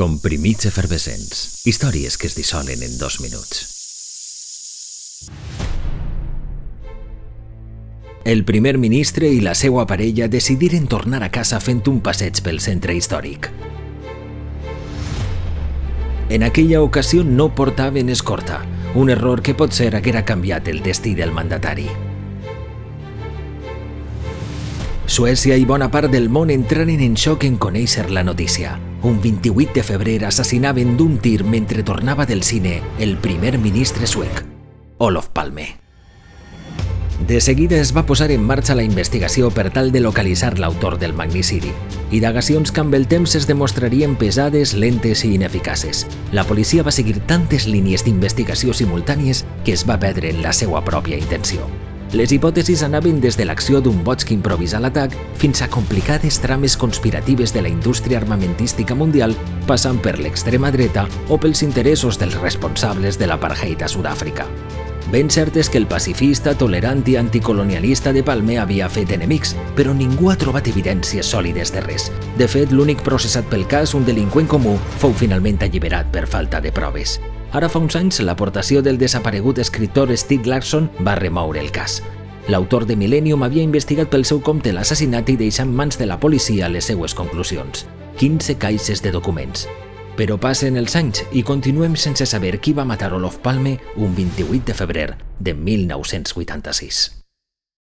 Comprimits efervescents. Històries que es dissolen en dos minuts. El primer ministre i la seva parella decidiren tornar a casa fent un passeig pel centre històric. En aquella ocasió no portaven escorta, un error que potser haguera canviat el destí del mandatari. Suècia i bona part del món entraren en xoc en conèixer la notícia. Un 28 de febrer assassinaven d'un tir mentre tornava del cine el primer ministre suec, Olof Palme. De seguida es va posar en marxa la investigació per tal de localitzar l'autor del magnicidi. Indagacions que amb el temps es demostrarien pesades, lentes i ineficaces. La policia va seguir tantes línies d'investigació simultànies que es va perdre en la seva pròpia intenció. Les hipòtesis anaven des de l'acció d'un boig que improvisa l'atac fins a complicades trames conspiratives de la indústria armamentística mundial, passant per l'extrema dreta o pels interessos dels responsables de l'apartheid a Sud-àfrica. Ben cert és que el pacifista, tolerant i anticolonialista de Palme havia fet enemics, però ningú ha trobat evidències sòlides de res. De fet, l'únic processat pel cas, un delinqüent comú, fou finalment alliberat per falta de proves. Ara fa uns anys, l'aportació del desaparegut escriptor Steve Larson va remoure el cas. L'autor de Millennium havia investigat pel seu compte l'assassinat i deixar en mans de la policia les seues conclusions. 15 caixes de documents. Però passen els anys i continuem sense saber qui va matar Olof Palme un 28 de febrer de 1986.